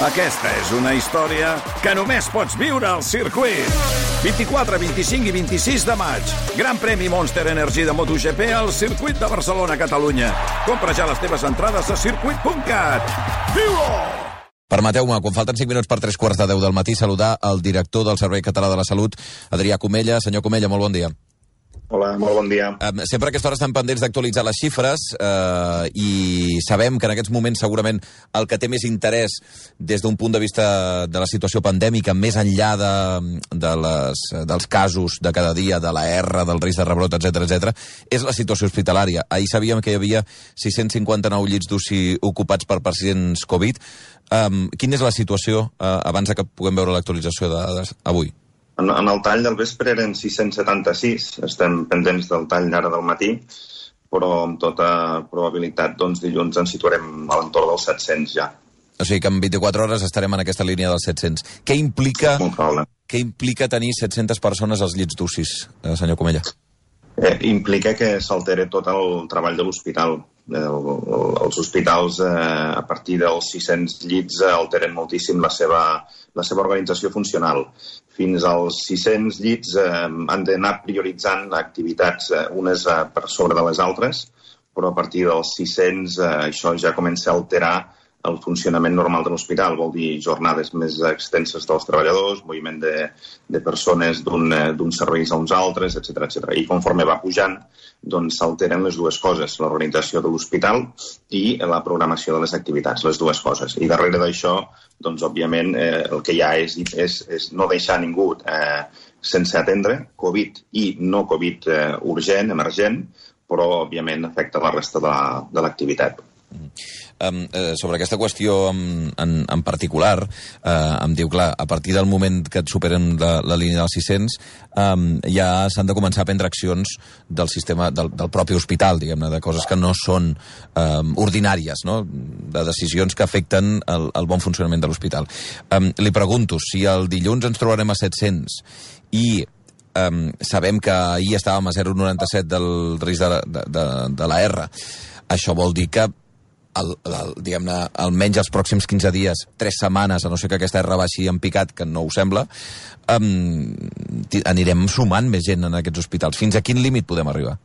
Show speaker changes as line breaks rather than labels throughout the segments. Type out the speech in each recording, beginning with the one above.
Aquesta és una història que només pots viure al circuit. 24, 25 i 26 de maig. Gran premi Monster Energy de MotoGP al circuit de Barcelona, Catalunya. Compra ja les teves entrades a circuit.cat. Viu-ho!
Permeteu-me, quan falten 5 minuts per 3 quarts de 10 del matí, saludar el director del Servei Català de la Salut, Adrià Comella. Senyor Comella, molt bon dia.
Hola, molt bon dia.
Sempre a aquesta hora estan pendents d'actualitzar les xifres eh, i sabem que en aquests moments segurament el que té més interès des d'un punt de vista de la situació pandèmica, més enllà de, de les, dels casos de cada dia, de la R, del risc de rebrot, etc etc, és la situació hospitalària. Ahir sabíem que hi havia 659 llits d'UCI ocupats per pacients Covid. Um, quina és la situació uh, abans que puguem veure l'actualització de dades avui?
En, en el tall del vespre eren 676, estem pendents del tall d'ara del matí, però amb tota probabilitat doncs, dilluns ens situarem a l'entorn dels 700 ja.
O sigui que en 24 hores estarem en aquesta línia dels 700. Què implica, què implica tenir 700 persones als llits d'UCIs, eh, senyor Comella?
Eh, implica que s'altere tot el treball de l'hospital. El, el, els hospitals, eh, a partir dels 600 llits, eh, alteren moltíssim la seva, la seva organització funcional. Fins als 600 llits eh, han d'anar prioritzant activitats, eh, unes eh, per sobre de les altres, però a partir dels 600 eh, això ja comença a alterar el funcionament normal de l'hospital. Vol dir jornades més extenses dels treballadors, moviment de, de persones eh, d'un serveis a uns altres, etc etc. I conforme va pujant, doncs s'alteren les dues coses, l'organització de l'hospital i la programació de les activitats, les dues coses. I darrere d'això, doncs, òbviament, eh, el que hi ha és, és, és no deixar ningú eh, sense atendre, Covid i no Covid eh, urgent, emergent, però, òbviament, afecta la resta de l'activitat.
Um, eh, sobre aquesta qüestió en, en, en particular, eh, em diu, clar, a partir del moment que et superen la, la línia dels 600, um, ja s'han de començar a prendre accions del sistema, del, del propi hospital, diguem-ne, de coses que no són um, ordinàries, no? de decisions que afecten el, el bon funcionament de l'hospital. Um, li pregunto, si el dilluns ens trobarem a 700 i um, sabem que ahir estàvem a 0,97 del risc de, de, de, de la R, això vol dir que el, el, diguem-ne, almenys els pròxims 15 dies, 3 setmanes, a no ser que aquesta R baixi en picat, que no ho sembla, um, anirem sumant més gent en aquests hospitals. Fins a quin límit podem arribar?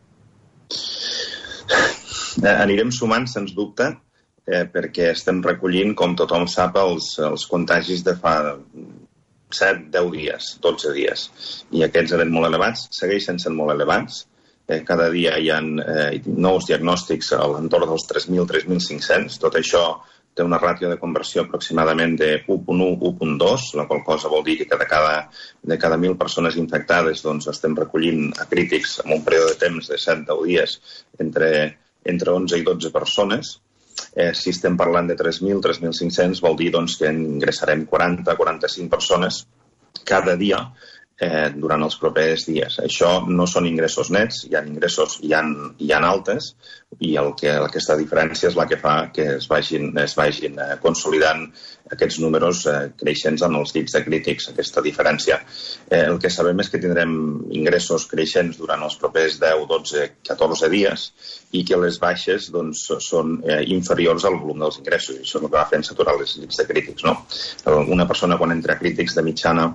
Eh, anirem sumant, sens dubte, eh, perquè estem recollint, com tothom sap, els, els contagis de fa 7, 10 dies, 12 dies. I aquests eren molt elevats, segueixen sent molt elevats, cada dia hi ha eh, nous diagnòstics a l'entorn dels 3.000, 3.500. Tot això té una ràtio de conversió aproximadament de 1.1, 1.2, la qual cosa vol dir que de cada, de cada 1.000 persones infectades doncs, estem recollint a crítics en un període de temps de 7-10 dies entre, entre 11 i 12 persones. Eh, si estem parlant de 3.000, 3.500, vol dir doncs, que ingressarem 40-45 persones cada dia eh, durant els propers dies. Això no són ingressos nets, hi ha ingressos, hi ha, hi ha altes, i el que, aquesta diferència és la que fa que es vagin, es vagin eh, consolidant aquests números eh, creixents en els llits de crítics, aquesta diferència. Eh, el que sabem és que tindrem ingressos creixents durant els propers 10, 12, 14 dies i que les baixes doncs, són eh, inferiors al volum dels ingressos. Això és el que va fent saturar les llits de crítics. No? Una persona quan entra a crítics de mitjana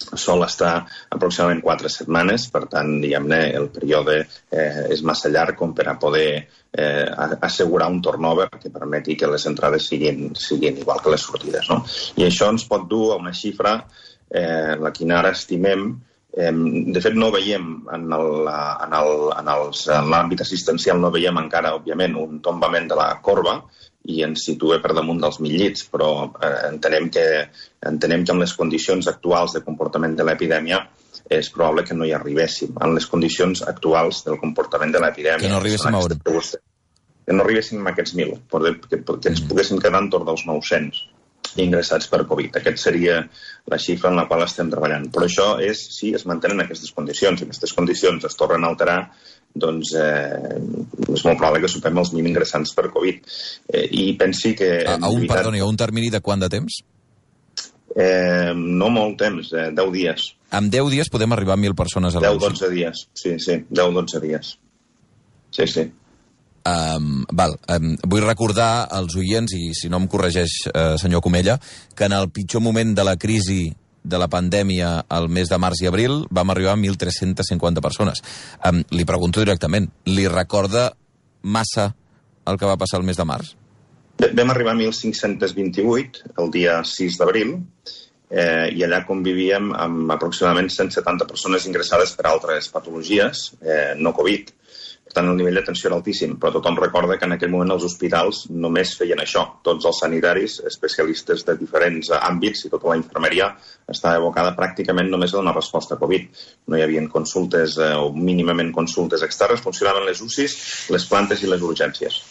sol estar aproximadament quatre setmanes, per tant, diguem-ne, el període eh, és massa llarg com per a poder eh, assegurar un turnover que permeti que les entrades siguin, siguin igual que les sortides. No? I això ens pot dur a una xifra, eh, la quina ara estimem, de fet, no veiem en l'àmbit assistencial, no veiem encara, òbviament, un tombament de la corba, i ens situa per damunt dels mil llits, però eh, entenem, que, entenem que amb les condicions actuals de comportament de l'epidèmia és probable que no hi arribéssim, en les condicions actuals del comportament de l'epidèmia.
Que no arribéssim a on?
Que no arribéssim a aquests mil, que, que, que ens mm. poguéssim quedar entorn dels 900 ingressats per Covid. Aquest seria la xifra en la qual estem treballant. Però això és si es mantenen aquestes condicions. Si aquestes condicions es tornen a alterar, doncs eh, és molt probable que superem els 1.000 ingressants per Covid. Eh, I pensi que...
A, a un, veritat, perdoni, a un termini de quant de temps?
Eh, no molt temps, eh, 10 dies.
En 10 dies podem arribar a 1.000 persones a la
10-12 dies, sí, sí, 10-12 dies. Sí, sí.
Um, val, um, vull recordar als oients, i si no em corregeix uh, senyor Comella, que en el pitjor moment de la crisi de la pandèmia al mes de març i abril vam arribar a 1.350 persones. Um, li pregunto directament, li recorda massa el que va passar el mes de març?
Vam arribar a 1.528 el dia 6 d'abril eh, i allà convivíem amb aproximadament 170 persones ingressades per altres patologies, eh, no Covid, per tant, el nivell d'atenció era altíssim, però tothom recorda que en aquell moment els hospitals només feien això. Tots els sanitaris, especialistes de diferents àmbits i tota la infermeria estava evocada pràcticament només a donar resposta a Covid. No hi havia consultes eh, o mínimament consultes externes, funcionaven les UCIs, les plantes i les urgències.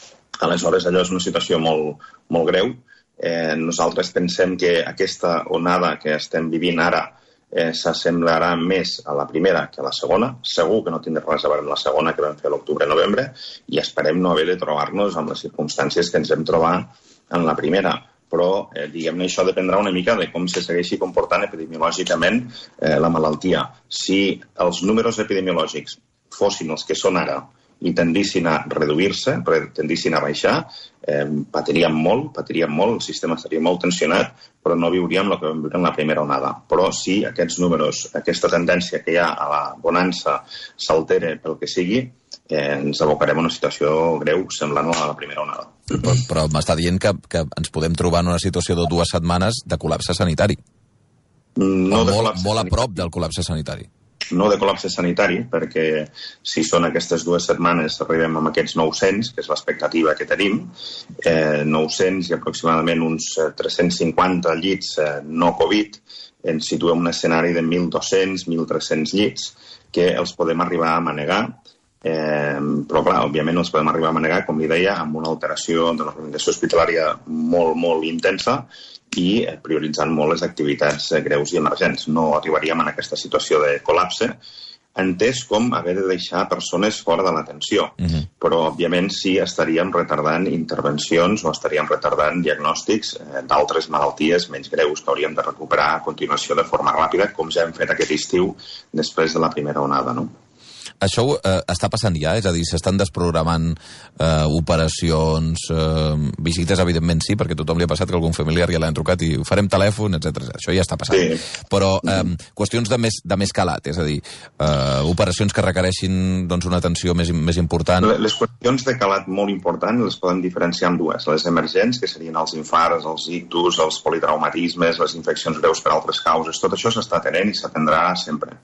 Aleshores, allò és una situació molt, molt greu. Eh, nosaltres pensem que aquesta onada que estem vivint ara eh, s'assemblarà més a la primera que a la segona. Segur que no tindrà res a veure amb la segona que vam fer l'octubre-novembre i esperem no haver de trobar-nos amb les circumstàncies que ens hem trobat en la primera però eh, diguem-ne això dependrà una mica de com se segueixi comportant epidemiològicament eh, la malaltia. Si els números epidemiològics fossin els que són ara i tendissin a reduir-se, tendissin a baixar, eh, patiríem molt, patiríem molt, el sistema estaria molt tensionat, però no viuríem el que vam viure en la primera onada. Però si aquests números, aquesta tendència que hi ha a la bonança s'altere pel que sigui, eh, ens abocarem a una situació greu semblant a la primera onada.
Però, però m'està dient que, que ens podem trobar en una situació de dues setmanes de col·lapse sanitari. No de molt, molt a prop del col·lapse sanitari
no de col·lapse sanitari, perquè si són aquestes dues setmanes arribem amb aquests 900, que és l'expectativa que tenim, eh, 900 i aproximadament uns 350 eh, llits eh, no Covid, ens situem un escenari de 1.200, 1.300 llits, que els podem arribar a manegar, Eh, però, clar, òbviament els podem arribar a manegar, com li deia, amb una alteració de l'organització hospitalària molt, molt intensa i eh, prioritzant molt les activitats eh, greus i emergents. No arribaríem en aquesta situació de col·lapse, entès com haver de deixar persones fora de l'atenció. Uh mhm. -huh. Però, òbviament, sí estaríem retardant intervencions o estaríem retardant diagnòstics eh, d'altres malalties menys greus que hauríem de recuperar a continuació de forma ràpida, com ja hem fet aquest estiu després de la primera onada. No?
Això eh, està passant ja? És a dir, s'estan desprogramant eh, operacions, eh, visites, evidentment sí, perquè tothom li ha passat que algun familiar ja l'han trucat i farem telèfon, etc. Això ja està passant. Sí. Però eh, qüestions de més, de més calat, és a dir, eh, operacions que requereixin doncs, una atenció més, més important.
Les qüestions de calat molt important les podem diferenciar en dues. Les emergents, que serien els infarts, els ictus, els politraumatismes, les infeccions greus per altres causes, tot això s'està tenent i s'atendrà sempre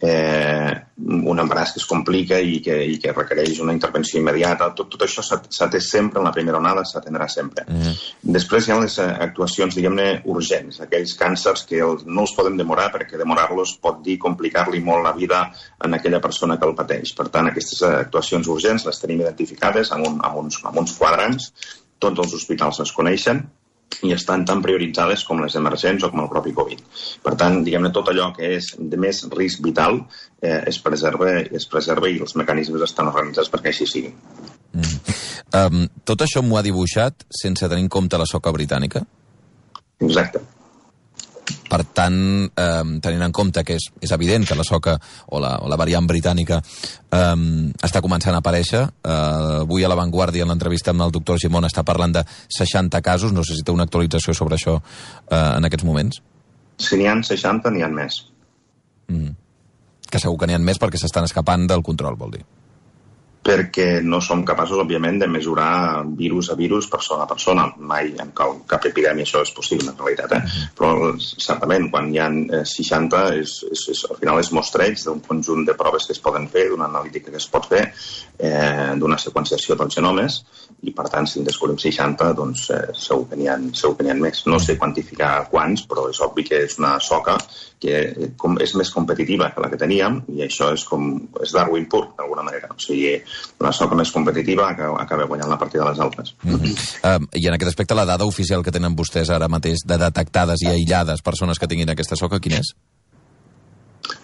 eh, un embaràs que es complica i que, i que requereix una intervenció immediata. Tot, tot això s'ha atès sempre en la primera onada, s'atendrà sempre. Mm -hmm. Després hi ha les eh, actuacions, diguem-ne, urgents, aquells càncers que els, no els podem demorar perquè demorar-los pot dir complicar-li molt la vida en aquella persona que el pateix. Per tant, aquestes eh, actuacions urgents les tenim identificades amb, un, amb, uns, amb uns quadrants, tots els hospitals es coneixen, i estan tan prioritzades com les emergents o com el propi Covid. Per tant, diguem-ne, tot allò que és de més risc vital eh, es, preserva, es preserva i els mecanismes estan organitzats perquè així sigui. Mm.
Um, tot això m'ho ha dibuixat sense tenir en compte la soca britànica?
Exacte.
Per tant, eh, tenint en compte que és, és evident que la soca o la, o la variant britànica eh, està començant a aparèixer, eh, avui a l'avantguàrdia en l'entrevista amb el doctor Gimón està parlant de 60 casos, no sé si té una actualització sobre això eh, en aquests moments.
Si n'hi ha 60, n'hi ha més.
Mm. Que segur que n'hi ha més perquè s'estan escapant del control, vol dir
perquè no som capaços, òbviament, de mesurar virus a virus, persona a persona. Mai en cap, cap epidèmia això és possible, en realitat. Eh? Però, certament, quan hi ha 60, eh, és, és, és, al final és mostreig d'un conjunt de proves que es poden fer, d'una analítica que es pot fer, eh, d'una seqüenciació dels genomes, i, per tant, si en descobrim 60, doncs eh, segur, que ha, segur que n'hi ha més. No sé quantificar quants, però és obvi que és una soca que com, és més competitiva que la que teníem i això és com és Darwin pur, d'alguna manera. O sigui, la soca més competitiva acaba guanyant la partida de les altres. Mm -hmm.
uh, I en aquest aspecte, la dada oficial que tenen vostès ara mateix de detectades i aïllades persones que tinguin aquesta soca, quina és?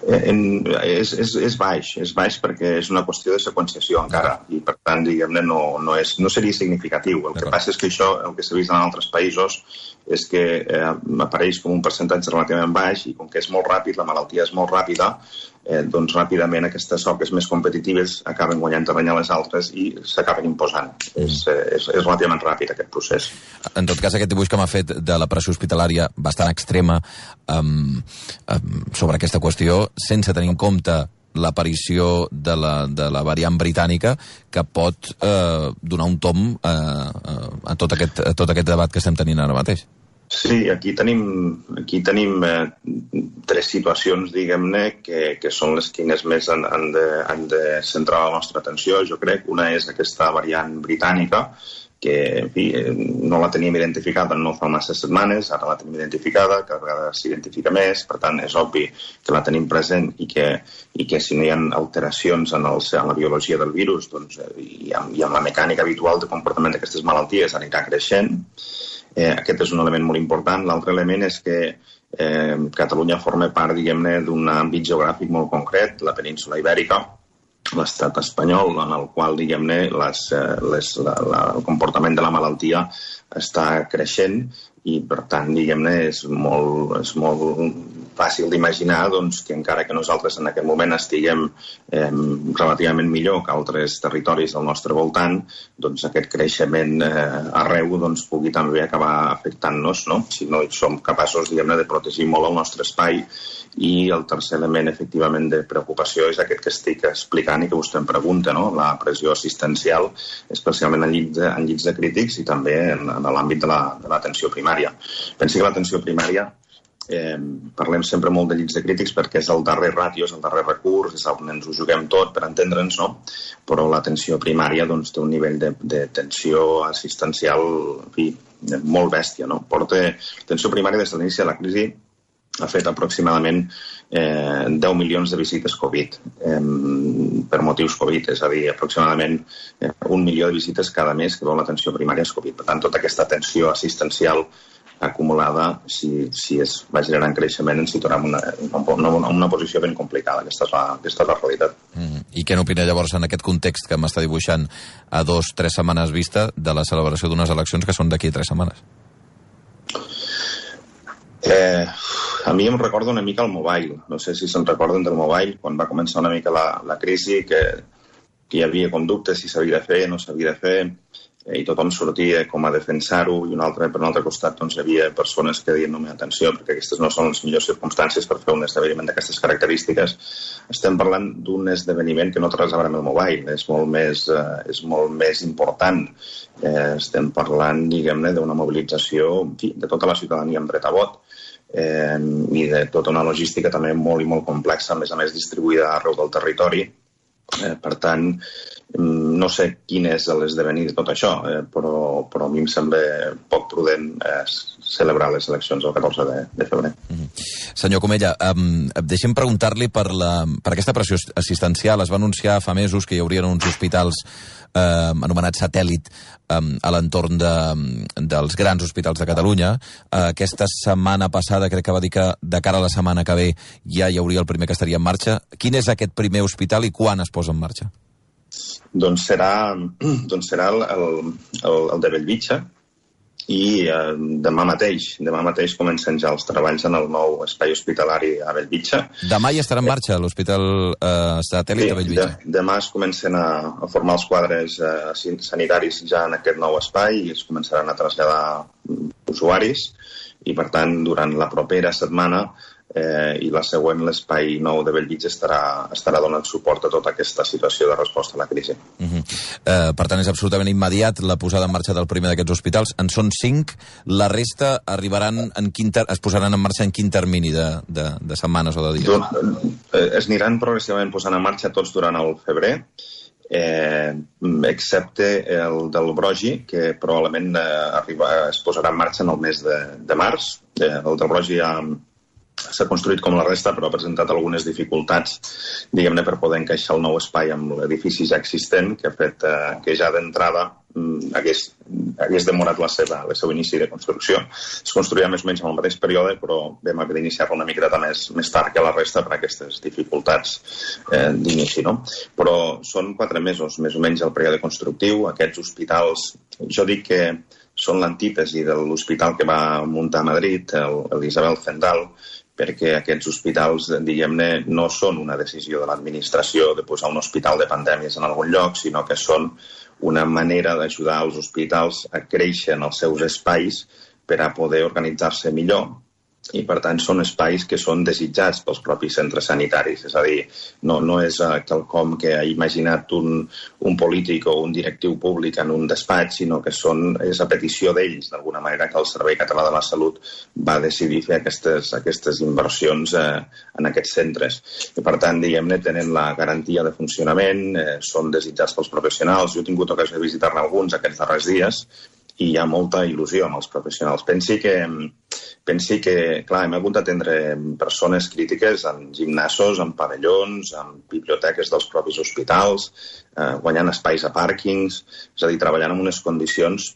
En, és, és, és baix, és baix perquè és una qüestió de seqüenciació encara i per tant, diguem-ne, no, no, és, no seria significatiu. El que passa és que això, el que s'ha vist en altres països, és que eh, apareix com un percentatge relativament baix i com que és molt ràpid, la malaltia és molt ràpida, eh, doncs ràpidament aquestes soques més competitives acaben guanyant terreny a les altres i s'acaben imposant. Mm. És, eh, és, és relativament ràpid aquest procés.
En tot cas, aquest dibuix que m'ha fet de la pressió hospitalària bastant extrema um, um, sobre aquesta qüestió, sense tenir en compte l'aparició de, la, de la variant britànica que pot eh, donar un tom eh, eh, a, tot aquest, a tot aquest debat que estem tenint ara mateix.
Sí, aquí tenim, aquí tenim eh, tres situacions, diguem-ne, que, que són les quines més han, han, de, han de centrar la nostra atenció, jo crec. Una és aquesta variant britànica, que en fi, eh, no la teníem identificada no fa massa setmanes, ara la tenim identificada, cada vegada s'identifica més, per tant és obvi que la tenim present i que, i que si no hi ha alteracions en, el, en la biologia del virus doncs, eh, i, amb, i amb la mecànica habitual de comportament d'aquestes malalties anirà creixent. Eh, aquest és un element molt important. L'altre element és que eh, Catalunya forma part, diguem-ne, d'un àmbit geogràfic molt concret, la península ibèrica, l'estat espanyol, en el qual, diguem-ne, eh, la, el comportament de la malaltia està creixent i, per tant, diguem-ne, és molt, és molt fàcil d'imaginar doncs, que encara que nosaltres en aquest moment estiguem eh, relativament millor que altres territoris del nostre voltant, doncs aquest creixement eh, arreu doncs, pugui també acabar afectant-nos, no? si no som capaços de protegir molt el nostre espai i el tercer element, efectivament, de preocupació és aquest que estic explicant i que vostè em pregunta, no? la pressió assistencial, especialment en llits en llits de crítics i també en, en l'àmbit de l'atenció la, de primària. Pensi que l'atenció primària eh, parlem sempre molt de llits de crítics perquè és el darrer ràtio, és el darrer recurs, és on ens ho juguem tot per entendre'ns, no? Però l'atenció primària doncs, té un nivell de, de tensió assistencial en fi, molt bèstia. No? Porta l'atenció primària des de l'inici de la crisi ha fet aproximadament eh, 10 milions de visites Covid eh, per motius Covid, és a dir, aproximadament eh, un milió de visites cada mes que veu l'atenció primària és Covid. Per tant, tota aquesta atenció assistencial acumulada, si, si es va generant creixement, ens situarem en una, una, una, una posició ben complicada. Aquesta és la, aquesta és la realitat.
Mm. I què n'opina llavors en aquest context que m'està dibuixant a dos, tres setmanes vista de la celebració d'unes eleccions que són d'aquí tres setmanes?
Eh, a mi em recorda una mica el mobile. No sé si se'n recorden del mobile, quan va començar una mica la, la crisi, que, que hi havia conductes, si s'havia de fer, no s'havia de fer i tothom sortia com a defensar-ho i un altre, per un altre costat doncs, hi havia persones que deien no atenció perquè aquestes no són les millors circumstàncies per fer un esdeveniment d'aquestes característiques. Estem parlant d'un esdeveniment que no té res a veure amb el mobile, és molt més, eh, és molt més important. Eh, estem parlant, diguem-ne, d'una mobilització en fi, de tota la ciutadania amb dret a vot eh, i de tota una logística també molt i molt complexa, a més a més distribuïda arreu del territori. Eh, per tant, no sé quin és l'esdevenir de tot això, eh, però, però a mi em sembla poc prudent eh, celebrar les eleccions el 14 de, de febrer. Mm -hmm.
Senyor Comella, um, deixem preguntar-li per, la, per aquesta pressió assistencial. Es va anunciar fa mesos que hi haurien uns hospitals eh, anomenats satèl·lit eh, a l'entorn de, dels grans hospitals de Catalunya. Eh, aquesta setmana passada crec que va dir que de cara a la setmana que ve ja hi hauria el primer que estaria en marxa. Quin és aquest primer hospital i quan es posa en marxa?
Doncs serà, doncs serà el, el, el, el de Bellvitge i eh, demà mateix, demà mateix comencen ja els treballs en el nou espai hospitalari a Bellvitge.
Demà ja estarà en marxa l'Hospital eh, Satèl·lit sí, de Bellvitge.
De, demà es comencen a, a formar els quadres eh, sanitaris ja en aquest nou espai i es començaran a traslladar usuaris i, per tant, durant la propera setmana eh, i la següent, l'espai nou de Bellvitge, estarà, estarà donant suport a tota aquesta situació de resposta a la crisi. Uh
-huh. eh, per tant, és absolutament immediat la posada en marxa del primer d'aquests hospitals. En són cinc, la resta arribaran en quin ter es posaran en marxa en quin termini de, de, de setmanes o de dies? Doncs,
eh, es aniran progressivament posant en marxa tots durant el febrer, eh, excepte el del Brogi, que probablement eh, arriba, es posarà en marxa en el mes de, de març. Eh, el del Brogi ja s'ha construït com la resta, però ha presentat algunes dificultats, diguem-ne, per poder encaixar el nou espai amb l'edifici ja existent, que ha fet eh, que ja d'entrada mm, hagués, hagués demorat la seva, el seu inici de construcció. Es construïa més o menys en el mateix període, però vam haver d'iniciar-la una miqueta més, més tard que la resta per aquestes dificultats eh, d'inici. No? Però són quatre mesos, més o menys, el període constructiu. Aquests hospitals, jo dic que són l'antítesi de l'hospital que va muntar a Madrid, l'Isabel Zendal, perquè aquests hospitals, diguem-ne, no són una decisió de l'administració de posar un hospital de pandèmies en algun lloc, sinó que són una manera d'ajudar els hospitals a créixer en els seus espais per a poder organitzar-se millor i per tant són espais que són desitjats pels propis centres sanitaris. És a dir, no, no és uh, quelcom que ha imaginat un, un polític o un directiu públic en un despatx, sinó que són, és a petició d'ells, d'alguna manera, que el Servei Català de la Salut va decidir fer aquestes, aquestes inversions uh, en aquests centres. I per tant, diguem-ne, tenen la garantia de funcionament, uh, són desitjats pels professionals. Jo he tingut ocasió de visitar-ne alguns aquests darrers dies i hi ha molta il·lusió amb els professionals. Pensi que, pensi que clar, hem hagut d'atendre persones crítiques en gimnasos, en pavellons, en biblioteques dels propis hospitals, eh, guanyant espais a pàrquings, és a dir, treballant en unes condicions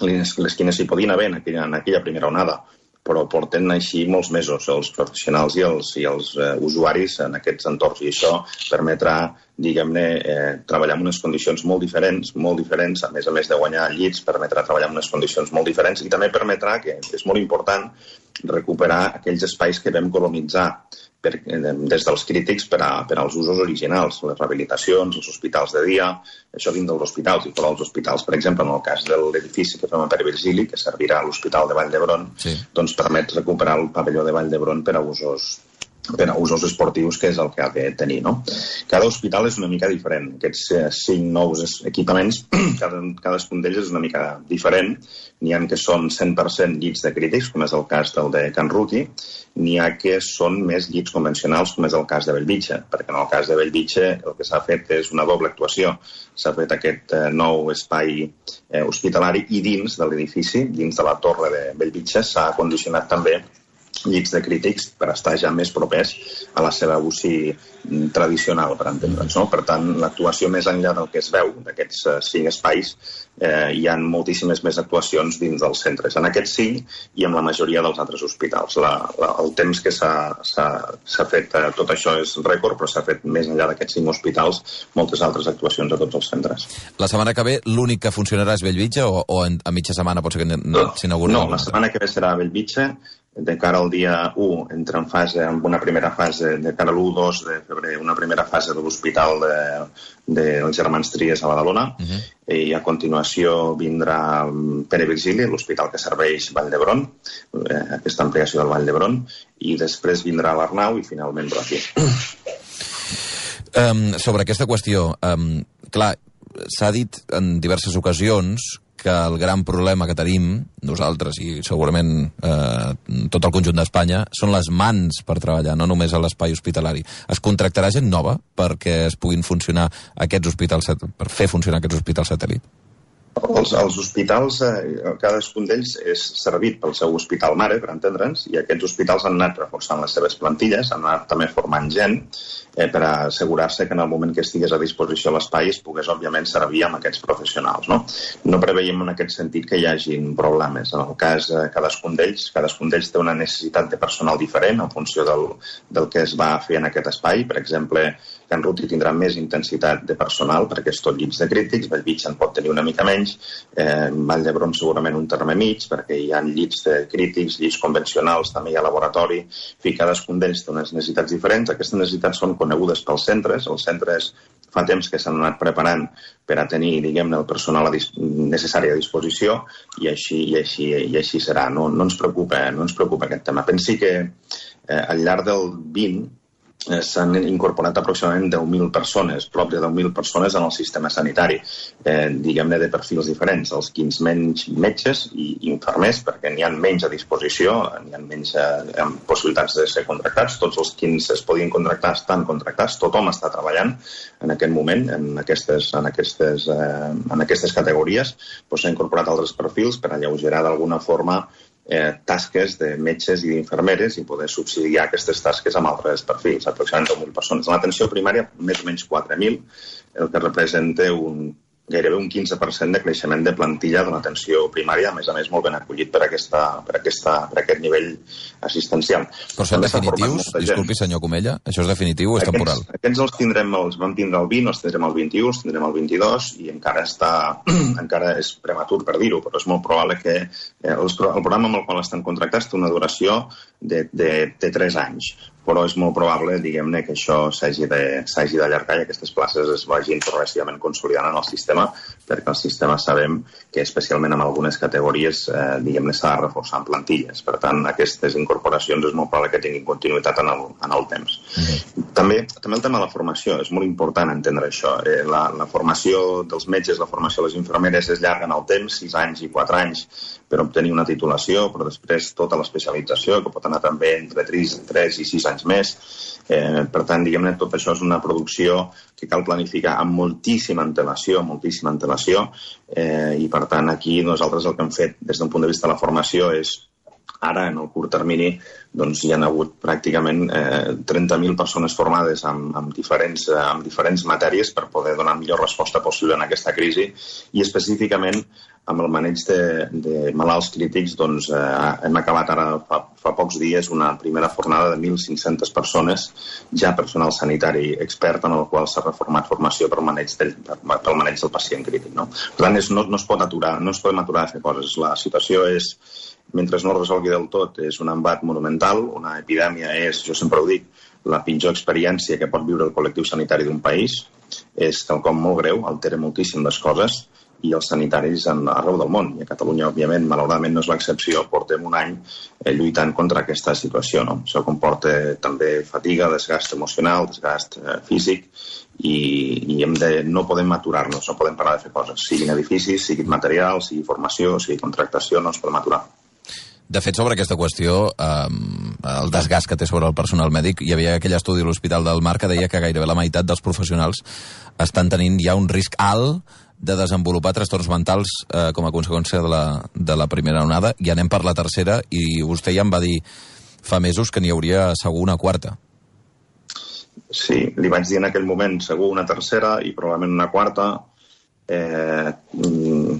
les, les quines hi podien haver en aquella, en aquella primera onada. Però porten així molts mesos els professionals i els, i els eh, usuaris en aquests entorns i això permetrà, diguem-ne, eh, treballar en unes condicions molt diferents, molt diferents, a més a més de guanyar llits, permetrà treballar en unes condicions molt diferents i també permetrà, que és molt important, recuperar aquells espais que vam colonitzar per, des dels crítics per, a, per als usos originals, les rehabilitacions, els hospitals de dia, això dins dels hospitals i fora dels hospitals. Per exemple, en el cas de l'edifici que fem a Pere Virgili, que servirà a l'Hospital de Vall d'Hebron, sí. doncs permet recuperar el pavelló de Vall d'Hebron per a usos per a usos esportius, que és el que ha de tenir. No? Cada hospital és una mica diferent. Aquests eh, cinc nous equipaments, cada, cadascun d'ells és una mica diferent. N'hi ha que són 100% llits de crítics, com és el cas del de Can Ruti, n'hi ha que són més llits convencionals, com és el cas de Bellvitge, perquè en el cas de Bellvitge el que s'ha fet és una doble actuació. S'ha fet aquest eh, nou espai eh, hospitalari i dins de l'edifici, dins de la torre de Bellvitge, s'ha condicionat també llits de crítics per estar ja més propers a la seva UCI tradicional, per entendre'ns. No? Per tant, l'actuació més enllà del que es veu d'aquests uh, cinc espais, eh, hi ha moltíssimes més actuacions dins dels centres. En aquests cinc i en la majoria dels altres hospitals. La, la, el temps que s'ha fet eh, tot això és rècord, però s'ha fet més enllà d'aquests cinc hospitals moltes altres actuacions a tots els centres.
La setmana que ve l'únic que funcionarà és Bellvitge o, o en, a mitja setmana pot ser que s'inauguri?
No, no, la setmana que ve serà Bellvitge de cara al dia 1 entra en fase, amb una primera fase de cara a l'1-2 de febrer, una primera fase de l'Hospital de, de Germans Tries a Badalona uh mhm. -huh. i a continuació vindrà Pere Virgili, l'hospital que serveix Vall d'Hebron, eh, aquesta ampliació del Vall d'Hebron, i després vindrà l'Arnau i finalment Brati.
Um, sobre aquesta qüestió, um, clar, s'ha dit en diverses ocasions que el gran problema que tenim nosaltres i segurament eh, tot el conjunt d'Espanya són les mans per treballar, no només a l'espai hospitalari. Es contractarà gent nova perquè es puguin funcionar aquests hospitals, per fer funcionar aquests hospitals satèl·lit?
Els, els hospitals, eh, cadascun d'ells és servit pel seu hospital mare, per entendre'ns, i aquests hospitals han anat reforçant les seves plantilles, han anat també formant gent eh, per assegurar-se que en el moment que estigués a disposició l'espai es pogués, òbviament, servir amb aquests professionals. No, no preveiem en aquest sentit que hi hagin problemes. En el cas, eh, cadascun d'ells cadascun d'ells té una necessitat de personal diferent en funció del, del que es va fer en aquest espai. Per exemple, Can Ruti tindrà més intensitat de personal perquè és tot llits de crítics, Bellvitge en pot tenir una mica menys, eh, Vall d'Hebron segurament un terme mig perquè hi ha llits de crítics, llits convencionals, també hi ha laboratori, fi, cadascun d'ells té unes necessitats diferents. Aquestes necessitats són conegudes pels centres, els centres fa temps que s'han anat preparant per a tenir, diguem-ne, el personal a necessari a disposició i així, i així, i així serà. No, no, ens preocupa, no ens preocupa aquest tema. Pensi que eh, al llarg del 20 eh, s'han incorporat aproximadament 10.000 persones, prop de 10.000 persones en el sistema sanitari, eh, diguem-ne de perfils diferents, els quins menys metges i infermers, perquè n'hi ha menys a disposició, n'hi ha menys eh, amb possibilitats de ser contractats, tots els quins es podien contractar estan contractats, tothom està treballant en aquest moment en aquestes, en aquestes, eh, en aquestes categories, doncs s'han incorporat altres perfils per alleugerar d'alguna forma eh, tasques de metges i d'infermeres i poder subsidiar aquestes tasques amb altres perfils, aproximadament 10.000 persones. En l'atenció primària, més o menys 4.000, el que representa un gairebé un 15% de creixement de plantilla de l'atenció primària, a més a més molt ben acollit per, aquesta, per, aquesta, per aquest nivell assistencial.
Però són definitius? Disculpi, senyor Comella, això és definitiu o és
aquests,
temporal?
Aquests els tindrem, els vam tindre el 20, els tindrem el 21, els tindrem el 22 i encara està, encara és prematur per dir-ho, però és molt probable que eh, els, el programa amb el qual estan contractats té una duració de, de, de 3 anys però és molt probable, diguem-ne, que això s'hagi d'allargar i aquestes places es vagin progressivament consolidant en el sistema, perquè el sistema sabem que especialment en algunes categories, eh, diguem-ne, s'ha de reforçar en plantilles. Per tant, aquestes incorporacions és molt probable que tinguin continuïtat en el, en el temps. Mm -hmm. també, també el tema de la formació, és molt important entendre això. Eh, la, la formació dels metges, la formació de les infermeres és llarga en el temps, 6 anys i 4 anys per obtenir una titulació, però després tota l'especialització, que pot anar també entre 3, 3 i 6 anys més. Eh, per tant, diguem-ne, tot això és una producció que cal planificar amb moltíssima antelació, moltíssima antelació, eh, i per tant aquí nosaltres el que hem fet des d'un punt de vista de la formació és ara, en el curt termini, doncs hi ha hagut pràcticament eh, 30.000 persones formades amb, amb, diferents, eh, amb diferents matèries per poder donar millor resposta possible en aquesta crisi i específicament amb el maneig de, de malalts crítics, doncs, eh, hem acabat ara fa, fa pocs dies una primera fornada de 1.500 persones, ja personal sanitari expert en el qual s'ha reformat formació per maneig del, pel maneig del pacient crític. No? Per tant, és, no, no es pot aturar, no es podem aturar a fer coses. La situació és, mentre no es resolgui del tot, és un embat monumental, una epidèmia és, jo sempre ho dic, la pitjor experiència que pot viure el col·lectiu sanitari d'un país, és quelcom molt greu, altera moltíssim les coses, i els sanitaris en, arreu del món. I a Catalunya, òbviament, malauradament no és l'excepció, portem un any eh, lluitant contra aquesta situació. No? Això comporta també fatiga, desgast emocional, desgast eh, físic, i, i hem de, no podem aturar-nos, no podem parar de fer coses, siguin edificis, sigui material, sigui formació, sigui contractació, no ens podem aturar.
De fet, sobre aquesta qüestió, eh, el desgast que té sobre el personal mèdic, hi havia aquell estudi a l'Hospital del Mar que deia que gairebé la meitat dels professionals estan tenint ja un risc alt de desenvolupar trastorns mentals eh, com a conseqüència de la, de la primera onada. I anem per la tercera, i vostè ja em va dir fa mesos que n'hi hauria segur una quarta.
Sí, li vaig dir en aquell moment segur una tercera i probablement una quarta. Eh, mm,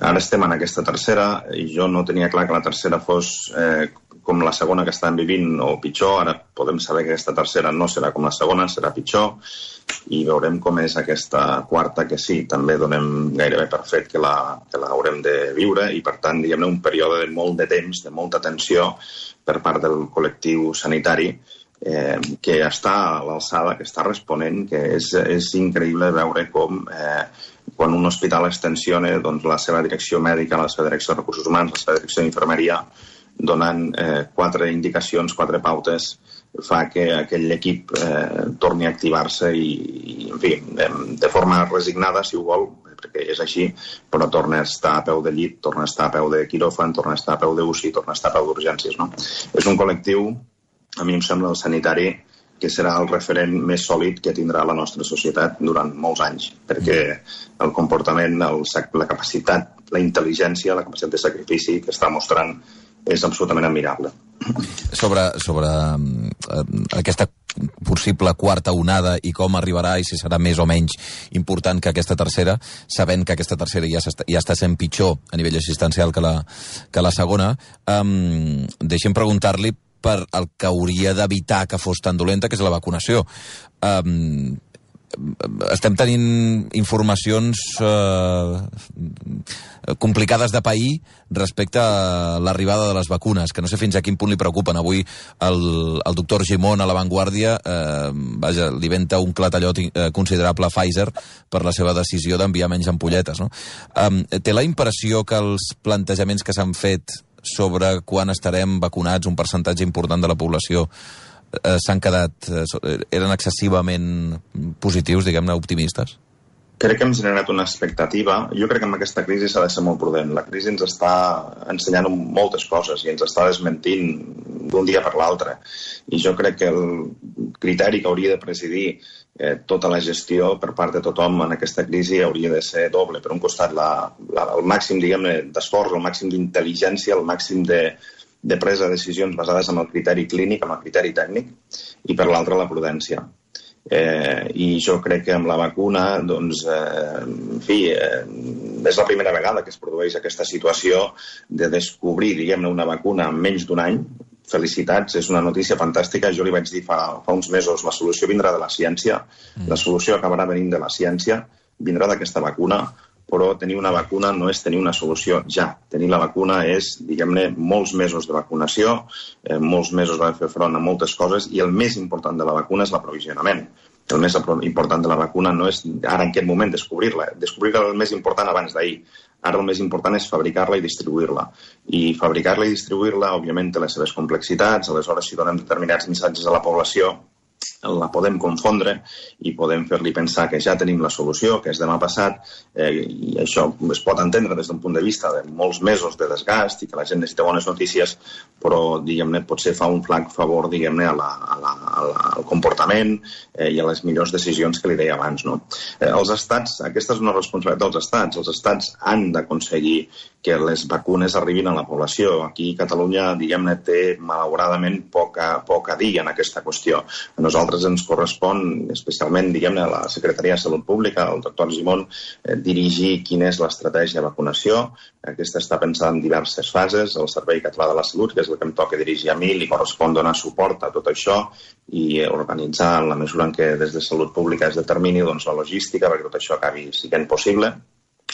ara estem en aquesta tercera i jo no tenia clar que la tercera fos eh, com la segona que estan vivint o pitjor. Ara podem saber que aquesta tercera no serà com la segona, serà pitjor i veurem com és aquesta quarta que sí, també donem gairebé per fet que la, que la haurem de viure i per tant, diguem-ne, un període de molt de temps, de molta tensió per part del col·lectiu sanitari eh, que està a l'alçada, que està responent, que és, és increïble veure com eh, quan un hospital extensiona doncs, la seva direcció mèdica, la seva direcció de recursos humans, la seva direcció d'infermeria, donant eh, quatre indicacions, quatre pautes, fa que aquell equip eh, torni a activar-se i, i, en fi, de forma resignada, si ho vol, perquè és així, però torna a estar a peu de llit, torna a estar a peu de quiròfan, torna a estar a peu d'UCI, torna a estar a peu d'urgències. No? És un col·lectiu, a mi em sembla, el sanitari, que serà el referent més sòlid que tindrà la nostra societat durant molts anys, perquè el comportament, el, la capacitat, la intel·ligència, la capacitat de sacrifici que està mostrant és absolutament admirable.
Sobre, sobre uh, aquesta possible quarta onada i com arribarà i si serà més o menys important que aquesta tercera, sabent que aquesta tercera ja, està, ja està sent pitjor a nivell assistencial que la, que la segona, um, deixem preguntar-li per el que hauria d'evitar que fos tan dolenta, que és la vacunació. Um, estem tenint informacions eh, complicades de pair respecte a l'arribada de les vacunes, que no sé fins a quin punt li preocupen. Avui el, el doctor Gimón a l'avantguàrdia eh, vaja, li venta un clatallot eh, considerable a Pfizer per la seva decisió d'enviar menys ampolletes. No? Eh, té la impressió que els plantejaments que s'han fet sobre quan estarem vacunats, un percentatge important de la població, eh, s'han quedat... Eh, eren excessivament positius, diguem-ne, optimistes?
Crec que hem generat una expectativa. Jo crec que amb aquesta crisi s'ha de ser molt prudent. La crisi ens està ensenyant moltes coses i ens està desmentint d'un dia per l'altre. I jo crec que el criteri que hauria de presidir eh, tota la gestió per part de tothom en aquesta crisi hauria de ser doble. Per un costat, la, la, el màxim d'esforç, el màxim d'intel·ligència, el màxim de, de presa de decisions basades en el criteri clínic, en el criteri tècnic, i per l'altra la prudència. Eh, I jo crec que amb la vacuna, doncs, eh, en fi, eh, és la primera vegada que es produeix aquesta situació de descobrir, diguem-ne, una vacuna en menys d'un any, felicitats, és una notícia fantàstica. Jo li vaig dir fa, fa uns mesos, la solució vindrà de la ciència, mm. la solució acabarà venint de la ciència, vindrà d'aquesta vacuna, però tenir una vacuna no és tenir una solució ja. Tenir la vacuna és, diguem-ne, molts mesos de vacunació, eh, molts mesos de fer front a moltes coses, i el més important de la vacuna és l'aprovisionament. El més important de la vacuna no és ara en aquest moment descobrir-la. Descobrir-la el més important abans d'ahir. Ara el més important és fabricar-la i distribuir-la. I fabricar-la i distribuir-la, òbviament, té les seves complexitats. Aleshores, si donem determinats missatges a la població, la podem confondre i podem fer-li pensar que ja tenim la solució, que és demà passat, eh, i això es pot entendre des d'un punt de vista de molts mesos de desgast i que la gent necessita bones notícies, però, diguem-ne, potser fa un flac favor, diguem-ne, a la, al comportament eh, i a les millors decisions que li deia abans, no? Eh, els estats, aquesta és una responsabilitat dels estats, els estats han d'aconseguir que les vacunes arribin a la població. Aquí Catalunya, diguem-ne, té malauradament poca, poca dir en aquesta qüestió. A nosaltres ens correspon, especialment, diguem-ne, a la Secretaria de Salut Pública, al doctor Simón, eh, dirigir quina és l'estratègia de vacunació. Aquesta està pensada en diverses fases. El Servei Català de la Salut, que és el que em toca dirigir a mi, li correspon donar suport a tot això i organitzar, en la mesura en què des de Salut Pública es determini doncs, la logística perquè tot això acabi sent possible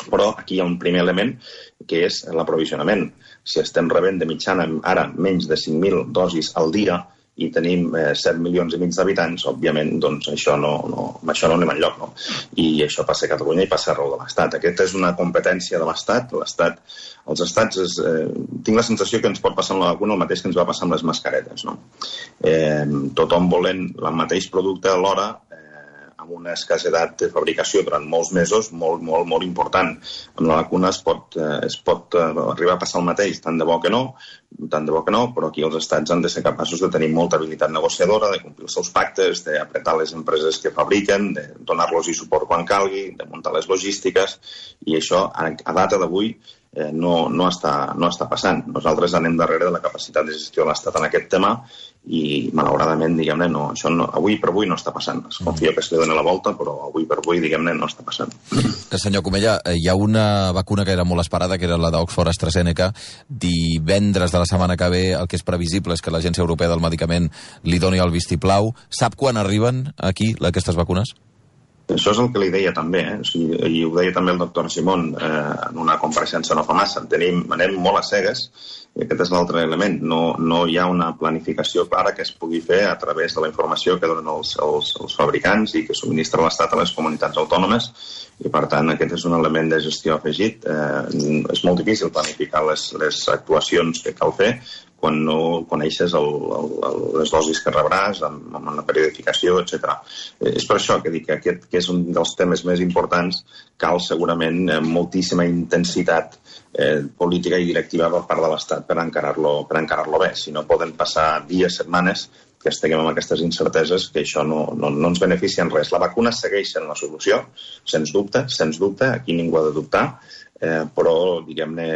però aquí hi ha un primer element que és l'aprovisionament. Si estem rebent de mitjana ara menys de 5.000 dosis al dia i tenim eh, 7 milions i mig d'habitants, òbviament, doncs això no, no, amb això no anem enlloc. No? I això passa a Catalunya i passa arreu de l'Estat. Aquesta és una competència de l'Estat. L'Estat, els estats, és, eh, tinc la sensació que ens pot passar amb la vacuna el mateix que ens va passar amb les mascaretes. No? Eh, tothom volent el mateix producte alhora amb una escassedat de fabricació durant molts mesos molt, molt, molt important. Amb la vacuna es pot, eh, es pot eh, arribar a passar el mateix, tant de bo que no, tant de bo que no, però aquí els estats han de ser capaços de tenir molta habilitat negociadora, de complir els seus pactes, d'apretar les empreses que fabriquen, de donar-los i suport quan calgui, de muntar les logístiques, i això, a, a data d'avui, eh, no, no, està, no està passant. Nosaltres anem darrere de la capacitat de gestió de l'Estat en aquest tema i, malauradament, diguem-ne, no, això no, avui per avui no està passant. Es confia que es li doni la volta, però avui per avui, diguem-ne, no està passant.
Senyor Comella, eh, hi ha una vacuna que era molt esperada, que era la d'Oxford AstraZeneca. Divendres de la setmana que ve el que és previsible és que l'Agència Europea del Medicament li doni el vistiplau. Sap quan arriben aquí aquestes vacunes?
Això és el que li deia també, eh? o sigui, i ho deia també el doctor Simón eh, en una compareixença no fa massa. Tenim, anem molt a cegues i aquest és l'altre element. No, no hi ha una planificació clara que es pugui fer a través de la informació que donen els, els, els fabricants i que subministra l'Estat a les comunitats autònomes i, per tant, aquest és un element de gestió afegit. Eh, és molt difícil planificar les, les actuacions que cal fer quan no coneixes el, el, el, les dosis que rebràs, amb, amb una periodificació, etc. Eh, és per això que dic que aquest que és un dels temes més importants, cal segurament eh, moltíssima intensitat eh, política i directiva per part de l'Estat per encarar-lo per encarar-lo bé. Si no poden passar dies, setmanes que estiguem amb aquestes incerteses, que això no, no, no ens beneficia en res. La vacuna segueix sent la solució, sens dubte, sens dubte, aquí ningú ha de dubtar, eh, però, diguem-ne,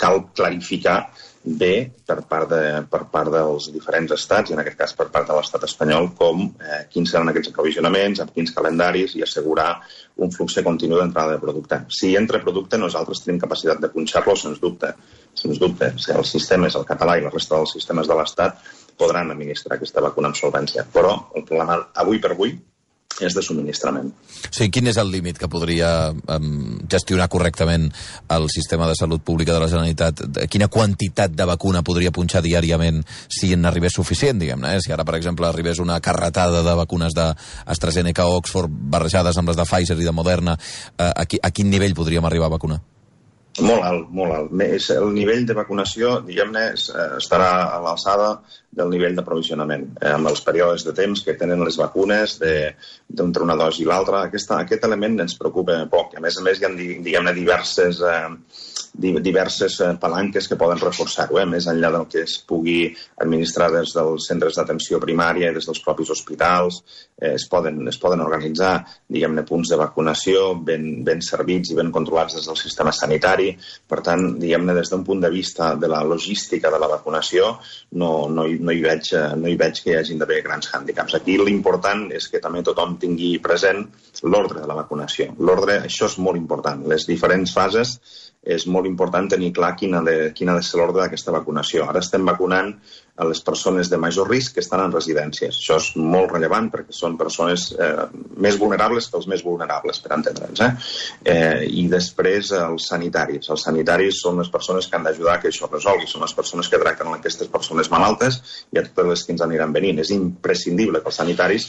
cal clarificar bé per part, de, per part dels diferents estats, i en aquest cas per part de l'estat espanyol, com eh, quins seran aquests aprovisionaments, amb quins calendaris i assegurar un flux continu d'entrada de producte. Si entra producte, nosaltres tenim capacitat de punxar-lo, sens dubte. Sens dubte. Si el sistema és el català i la resta dels sistemes de l'Estat podran administrar aquesta vacuna amb solvència. Però el problema avui per avui és de subministrament.
O sigui, quin és el límit que podria um, gestionar correctament el sistema de salut pública de la Generalitat? Quina quantitat de vacuna podria punxar diàriament si en arribés suficient, diguem-ne? Eh? Si ara, per exemple, arribés una carretada de vacunes d'AstraZeneca o Oxford barrejades amb les de Pfizer i de Moderna, eh, a, qui, a quin nivell podríem arribar a vacunar?
Molt alt, molt alt. El nivell de vacunació, diguem-ne, eh, estarà a l'alçada del nivell d'aprovisionament, eh, amb els períodes de temps que tenen les vacunes d'entre una dosi i l'altra. Aquest element ens preocupa poc. A més a més, hi ha, diguem-ne, diverses... Eh, diverses eh, palanques que poden reforçar-ho, eh? més enllà del que es pugui administrar des dels centres d'atenció primària i des dels propis hospitals. Eh, es, poden, es poden organitzar, diguem-ne, punts de vacunació ben, ben servits i ben controlats des del sistema sanitari. Per tant, diguem-ne, des d'un punt de vista de la logística de la vacunació, no, no, hi, no, hi, veig, no hi veig que hi hagin d'haver grans hàndicaps. Aquí l'important és que també tothom tingui present l'ordre de la vacunació. L'ordre, això és molt important. Les diferents fases és molt important tenir clar quina de, quina ha de ser l'ordre d'aquesta vacunació. Ara estem vacunant a les persones de major risc que estan en residències. Això és molt rellevant perquè són persones eh, més vulnerables que els més vulnerables, per entendre'ns. Eh? Eh, I després els sanitaris. Els sanitaris són les persones que han d'ajudar que això resolgui, són les persones que tracten aquestes persones malaltes i a totes les que ens aniran venint. És imprescindible que els sanitaris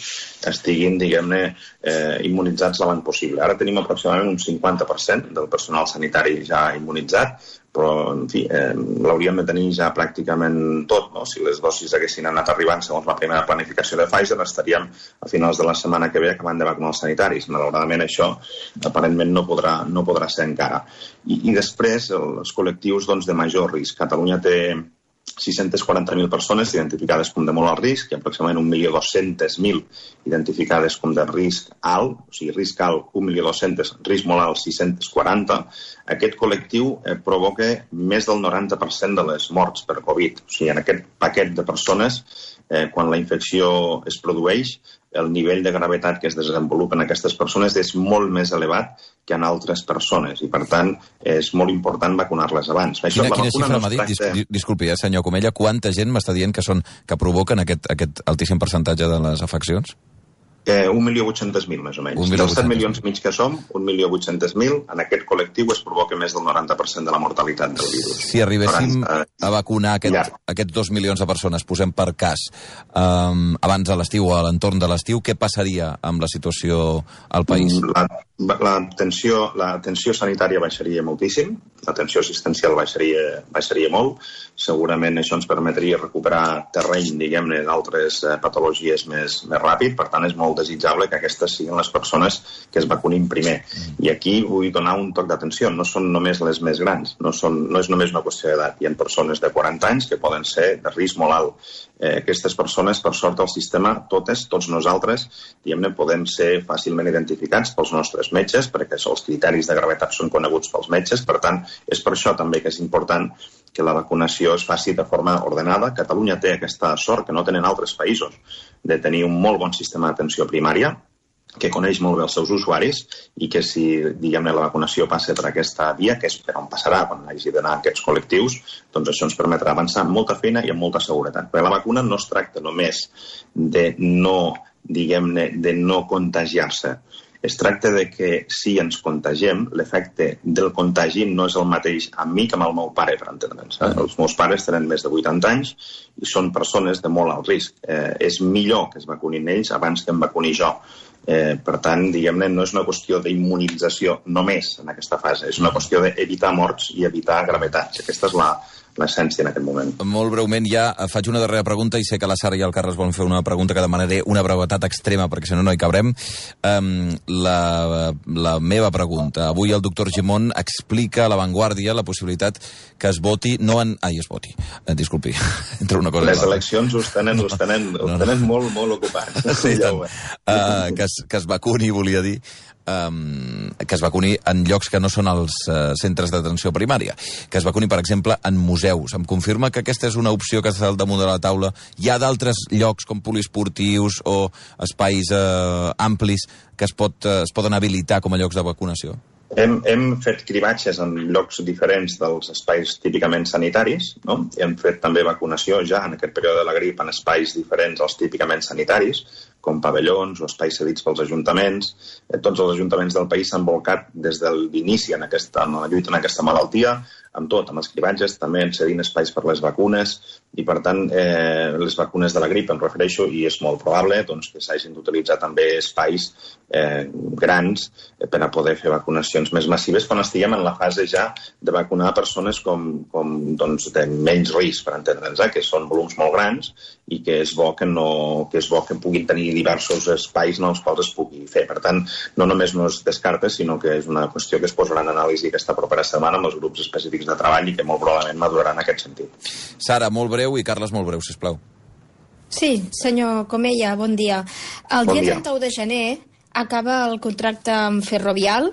estiguin, diguem-ne, eh, immunitzats l'abans possible. Ara tenim aproximadament un 50% del personal sanitari ja immunitzat, però, en fi, eh, l'hauríem de tenir ja pràcticament tot, no? Si les dosis haguessin anat arribant segons la primera planificació de Pfizer, estaríem a finals de la setmana que ve acabant de vacunar els sanitaris. Malauradament això aparentment no podrà, no podrà ser encara. I, i després, els col·lectius doncs, de major risc. Catalunya té 640.000 persones identificades com de molt alt risc i aproximadament 1.200.000 identificades com de risc alt, o sigui, risc alt 1.200.000, risc molt alt 640. Aquest col·lectiu eh, provoca més del 90% de les morts per Covid. O sigui, en aquest paquet de persones, eh, quan la infecció es produeix, el nivell de gravetat que es desenvolupa en aquestes persones és molt més elevat que en altres persones i, per tant, és molt important vacunar-les abans.
Això, quina, quina xifra no m'ha dit? Tracta... Disculpi, eh, senyor Comella, quanta gent m'està dient que, són, que provoquen aquest, aquest altíssim percentatge de les afeccions?
Eh, 1.800.000, més o menys. Dels 7 milions i mig que som, 1.800.000, en aquest col·lectiu es provoca més del 90% de la mortalitat del virus.
Si arribéssim Abans, eh, a vacunar aquest, ja. aquests 2 milions de persones, posem per cas, um, abans de l'estiu o a l'entorn de l'estiu, què passaria amb la situació al país?
La, l'atenció la tensió sanitària baixaria moltíssim, l'atenció assistencial baixaria, baixaria molt, segurament això ens permetria recuperar terreny, diguem-ne, d'altres eh, patologies més, més ràpid, per tant és molt desitjable que aquestes siguin les persones que es vacunin primer. I aquí vull donar un toc d'atenció, no són només les més grans, no, són, no és només una qüestió d'edat, hi ha persones de 40 anys que poden ser de risc molt alt. Eh, aquestes persones, per sort, el sistema, totes, tots nosaltres, diguem-ne, podem ser fàcilment identificats pels nostres metges, perquè els criteris de gravetat són coneguts pels metges, per tant, és per això també que és important que la vacunació es faci de forma ordenada. Catalunya té aquesta sort que no tenen altres països de tenir un molt bon sistema d'atenció primària que coneix molt bé els seus usuaris i que si, diguem-ne, la vacunació passa per aquesta via, que és per on passarà quan hagi d'anar aquests col·lectius, doncs això ens permetrà avançar amb molta feina i amb molta seguretat. Perquè la vacuna no es tracta només de no, diguem-ne, de no contagiar-se, es tracta de que si ens contagiem, l'efecte del contagi no és el mateix amb mi que amb el meu pare, per entendre'ns. Eh? Els meus pares tenen més de 80 anys i són persones de molt alt risc. Eh, és millor que es vacunin ells abans que em vacuni jo. Eh, per tant, diguem-ne, no és una qüestió d'immunització només en aquesta fase, és una qüestió d'evitar morts i evitar gravetats. Aquesta és la, l'essència en aquest moment.
Molt breument ja faig una darrera pregunta i sé que la Sara i el Carles volen fer una pregunta que demanaré una brevetat extrema perquè si no no hi cabrem. Um, la, la meva pregunta. Avui el doctor Gimón explica a l'avantguàrdia la possibilitat que es voti, no en... Ai, es voti. Eh, disculpi, entre una cosa
Les eleccions us tenen, us tenen, no, no, us tenen no. molt, molt ocupats. Sí, ja uh,
que, es, que es vacuni, volia dir, um, que es vacuni en llocs que no són els uh, centres d'atenció primària, que es vacuni, per exemple, en museus. Em confirma que aquesta és una opció que està al damunt de la taula. Hi ha d'altres llocs com poliesportius o espais uh, amplis que es, pot, uh, es poden habilitar com a llocs de vacunació?
Hem, hem fet cribatges en llocs diferents dels espais típicament sanitaris, no? hem fet també vacunació ja en aquest període de la grip en espais diferents als típicament sanitaris, com pavellons o espais cedits pels ajuntaments. Eh, tots els ajuntaments del país s'han volcat des de l'inici en, aquesta, en la lluita en aquesta malaltia, amb tot, amb els cribatges, també en cedint espais per les vacunes, i per tant eh, les vacunes de la grip em refereixo i és molt probable doncs, que s'hagin d'utilitzar també espais eh, grans eh, per a poder fer vacunacions més massives quan estiguem en la fase ja de vacunar persones com, com doncs, de menys risc, per entendre'ns, eh, que són volums molt grans i que és bo que, no, que és bo que puguin tenir diversos espais en els quals es pugui fer. Per tant, no només no es descarta, sinó que és una qüestió que es posarà en anàlisi aquesta propera setmana amb els grups específics de treball i que molt probablement madurarà en aquest sentit.
Sara, molt breu i Carles molt breu, sisplau.
Sí, senyor Comella, bon dia. El bon dia, dia 31 de gener acaba el contracte amb Ferrovial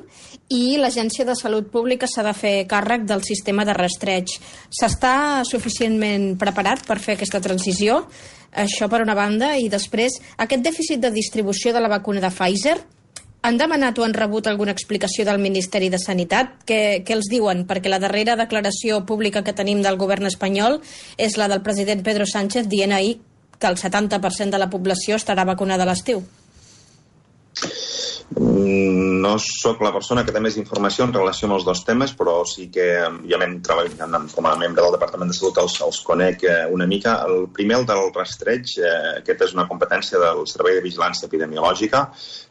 i l'Agència de Salut Pública s'ha de fer càrrec del sistema de rastreig. S'està suficientment preparat per fer aquesta transició? Això per una banda, i després, aquest dèficit de distribució de la vacuna de Pfizer, han demanat o han rebut alguna explicació del Ministeri de Sanitat? Què, què els diuen? Perquè la darrera declaració pública que tenim del govern espanyol és la del president Pedro Sánchez dient ahir que el 70% de la població estarà vacunada a l'estiu.
No sóc la persona que té més informació en relació amb els dos temes, però sí que ja m'hem treballat com a membre del Departament de Salut, els, els conec eh, una mica. El primer, el del rastreig, eh, aquest és una competència del Servei de Vigilància Epidemiològica.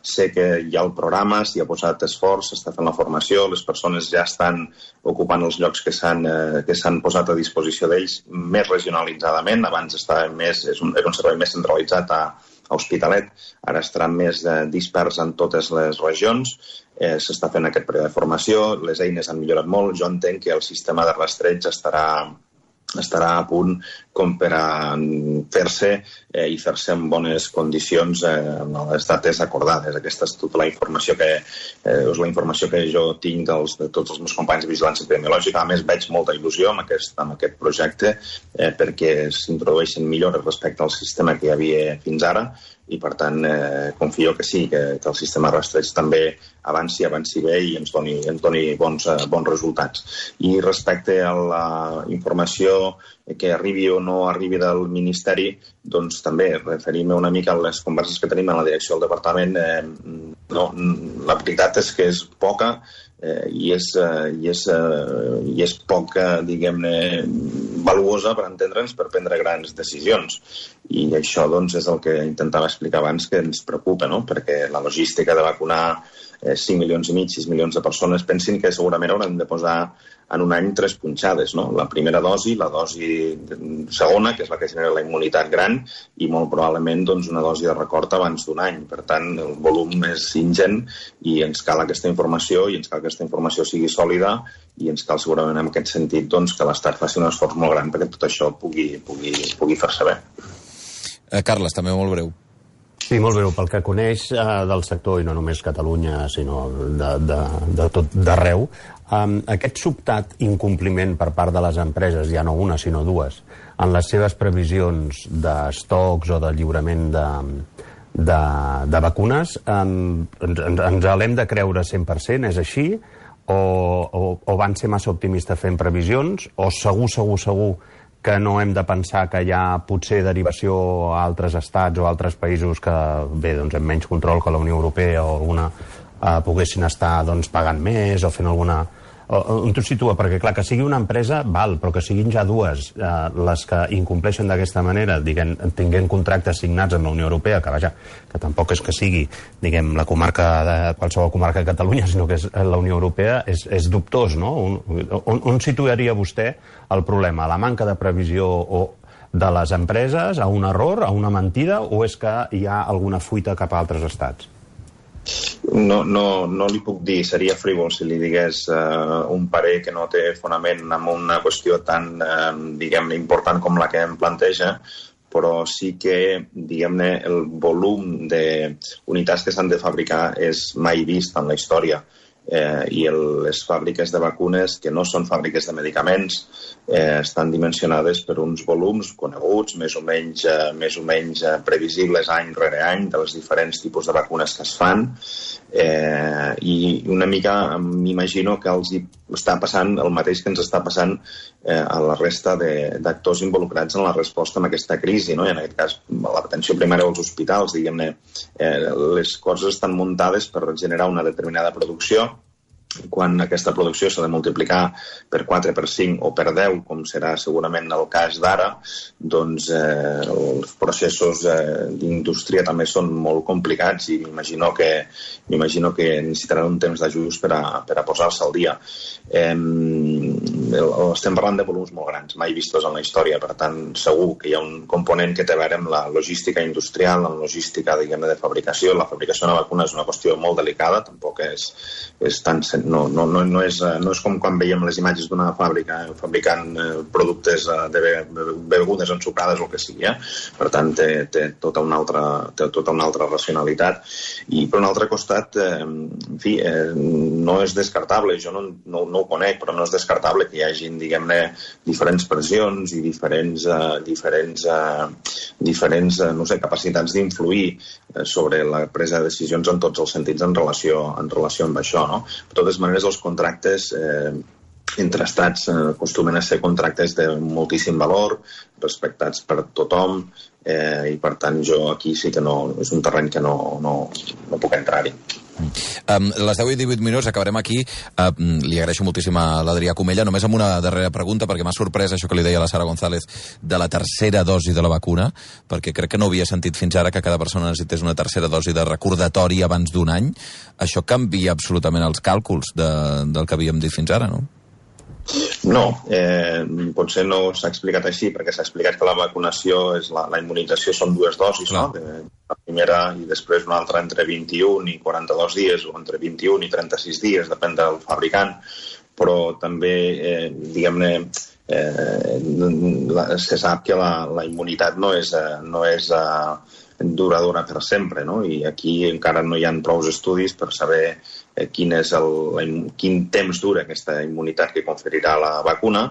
Sé que hi ha el programa, s'hi ha posat esforç, s'està fent la formació, les persones ja estan ocupant els llocs que s'han eh, que posat a disposició d'ells més regionalitzadament. Abans estava més, és un, era un servei més centralitzat a, a Hospitalet, ara estarà més eh, dispers en totes les regions, eh, s'està fent aquest període de formació, les eines han millorat molt, jo entenc que el sistema de rastreig estarà, estarà a punt com per a fer-se eh, i fer-se en bones condicions eh, en les dates acordades. Aquesta és tota la informació que, eh, és la informació que jo tinc dels, de tots els meus companys de vigilància epidemiològica. A més, veig molta il·lusió amb aquest, amb aquest projecte eh, perquè s'introdueixen millores respecte al sistema que hi havia fins ara i per tant eh, confio que sí, que, que el sistema rastreig també avanci, avanci bé i ens doni, ens doni bons, eh, bons resultats. I respecte a la informació que arribi o no arribi del Ministeri, doncs també referim-me una mica a les converses que tenim en la direcció del Departament. Eh, no, la veritat és que és poca eh, i, és, eh, i, és, eh, i és poc, eh, diguem-ne, valuosa per entendre'ns per prendre grans decisions. I això doncs, és el que intentava explicar abans que ens preocupa, no? perquè la logística de vacunar eh, 5 milions i mig, 6 milions de persones, pensin que segurament hauran de posar en un any tres punxades, no? La primera dosi, la dosi segona, que és la que genera la immunitat gran, i molt probablement doncs, una dosi de record abans d'un any. Per tant, el volum és ingent i ens cal aquesta informació i ens cal que aquesta informació sigui sòlida i ens cal segurament en aquest sentit doncs, que l'Estat faci un esforç molt gran perquè tot això pugui, pugui, pugui fer-se bé.
Eh, Carles, també molt breu.
Sí, molt breu. Pel que coneix eh, del sector, i no només Catalunya, sinó de, de, de tot d'arreu, um, aquest sobtat incompliment per part de les empreses, ja no una, sinó dues, en les seves previsions d'estocs o de lliurament de, de, de vacunes, um, ens, ens l'hem de creure 100%, és així? O, o, o van ser massa optimistes fent previsions? O segur, segur, segur que no hem de pensar que hi ha potser derivació a altres estats o a altres països que, bé, doncs, amb menys control que la Unió Europea o alguna eh, poguessin estar doncs, pagant més o fent alguna on t'ho situa? Perquè, clar, que sigui una empresa, val, però que siguin ja dues eh, les que incompleixen d'aquesta manera, diguem, tinguent contractes signats amb la Unió Europea, que vaja, que tampoc és que sigui, diguem, la comarca de qualsevol comarca de Catalunya, sinó que és la Unió Europea, és, és dubtós, no? On, on, on situaria vostè el problema? La manca de previsió o de les empreses, a un error, a una mentida, o és que hi ha alguna fuita cap a altres estats?
No, no, no li puc dir, seria frívol si li digués uh, un parer que no té fonament en una qüestió tan, uh, diguem-ne, important com la que em planteja, però sí que, diguem-ne, el volum d'unitats que s'han de fabricar és mai vist en la història. Eh, i el, les fàbriques de vacunes, que no són fàbriques de medicaments, eh, estan dimensionades per uns volums coneguts, més o menys, eh, més o menys eh, previsibles any rere any de les diferents tipus de vacunes que es fan eh, i una mica m'imagino que els està passant el mateix que ens està passant eh, a la resta d'actors involucrats en la resposta a aquesta crisi, no? i en aquest cas l'atenció primària als hospitals, diguem-ne, eh, les coses estan muntades per generar una determinada producció quan aquesta producció s'ha de multiplicar per 4, per 5 o per 10, com serà segurament el cas d'ara, doncs eh, els processos eh, d'indústria també són molt complicats i m'imagino que, m'imagino que necessitaran un temps d'ajust per a, per a posar-se al dia. Eh, estem parlant de volums molt grans, mai vistos en la història, per tant, segur que hi ha un component que té a veure amb la logística industrial, la logística, diguem de fabricació. La fabricació d'una vacuna és una qüestió molt delicada, tampoc és, és tan... No, no, no, no, és, no és com quan veiem les imatges d'una fàbrica fabricant eh, productes eh, de begudes ensucrades o el que sigui, eh? Per tant, té, té, tota una altra, té tota una altra racionalitat. I, per un altre costat, eh, en fi, eh, no és descartable, jo no, no, no ho conec, però no és descartable que hi hagin, diguem-ne, diferents pressions i diferents, uh, diferents, uh, diferents uh, no sé, capacitats d'influir uh, sobre la presa de decisions en tots els sentits en relació, en relació amb això. No? De totes maneres, els contractes eh, entre estats eh, acostumen a ser contractes de moltíssim valor, respectats per tothom, eh, i per tant jo aquí sí que no, és un terreny que no, no, no puc entrar-hi.
Um, les 10 i 18 minuts acabarem aquí. Um, li agraeixo moltíssim a l'Adrià Comella, només amb una darrera pregunta, perquè m'ha sorprès això que li deia la Sara González de la tercera dosi de la vacuna, perquè crec que no havia sentit fins ara que cada persona necessités una tercera dosi de recordatori abans d'un any. Això canvia absolutament els càlculs de, del que havíem dit fins ara, no?
No, eh, potser no s'ha explicat així, perquè s'ha explicat que la vacunació, és la, la immunització són dues dosis, Clar. no? De, la primera i després una altra entre 21 i 42 dies, o entre 21 i 36 dies, depèn del fabricant, però també, eh, diguem-ne, eh, se sap que la, la immunitat no és, eh, no és eh, duradora per sempre, no? I aquí encara no hi ha prou estudis per saber eh, quin, és el, quin temps dura aquesta immunitat que conferirà la vacuna,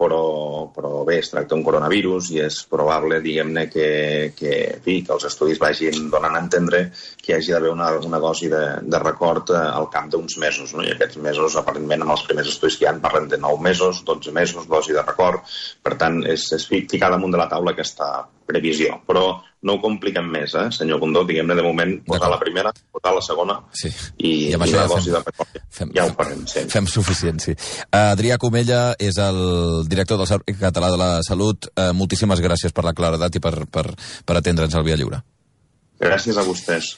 però, però bé, es tracta d'un coronavirus i és probable, diguem-ne, que, que, fi, que els estudis vagin donant a entendre que hi hagi d'haver una, una dosi de, de record eh, al cap d'uns mesos. No? I aquests mesos, aparentment, amb els primers estudis que hi ha, parlen de 9 mesos, 12 mesos, dosi de record. Per tant, és, és ficar damunt de la taula aquesta previsió. Però no ho compliquem més, eh, senyor Condó. Diguem-ne, de moment, posar la primera, posar la segona
sí.
i, I, amb i la dosi de record. Fem, ja ho farem, sí.
Fem suficient, sí. Adrià Comella és el director del Servei Català de la Salut. Uh, moltíssimes gràcies per la claredat i per, per, per atendre'ns al Via Lliure.
Gràcies a vostès.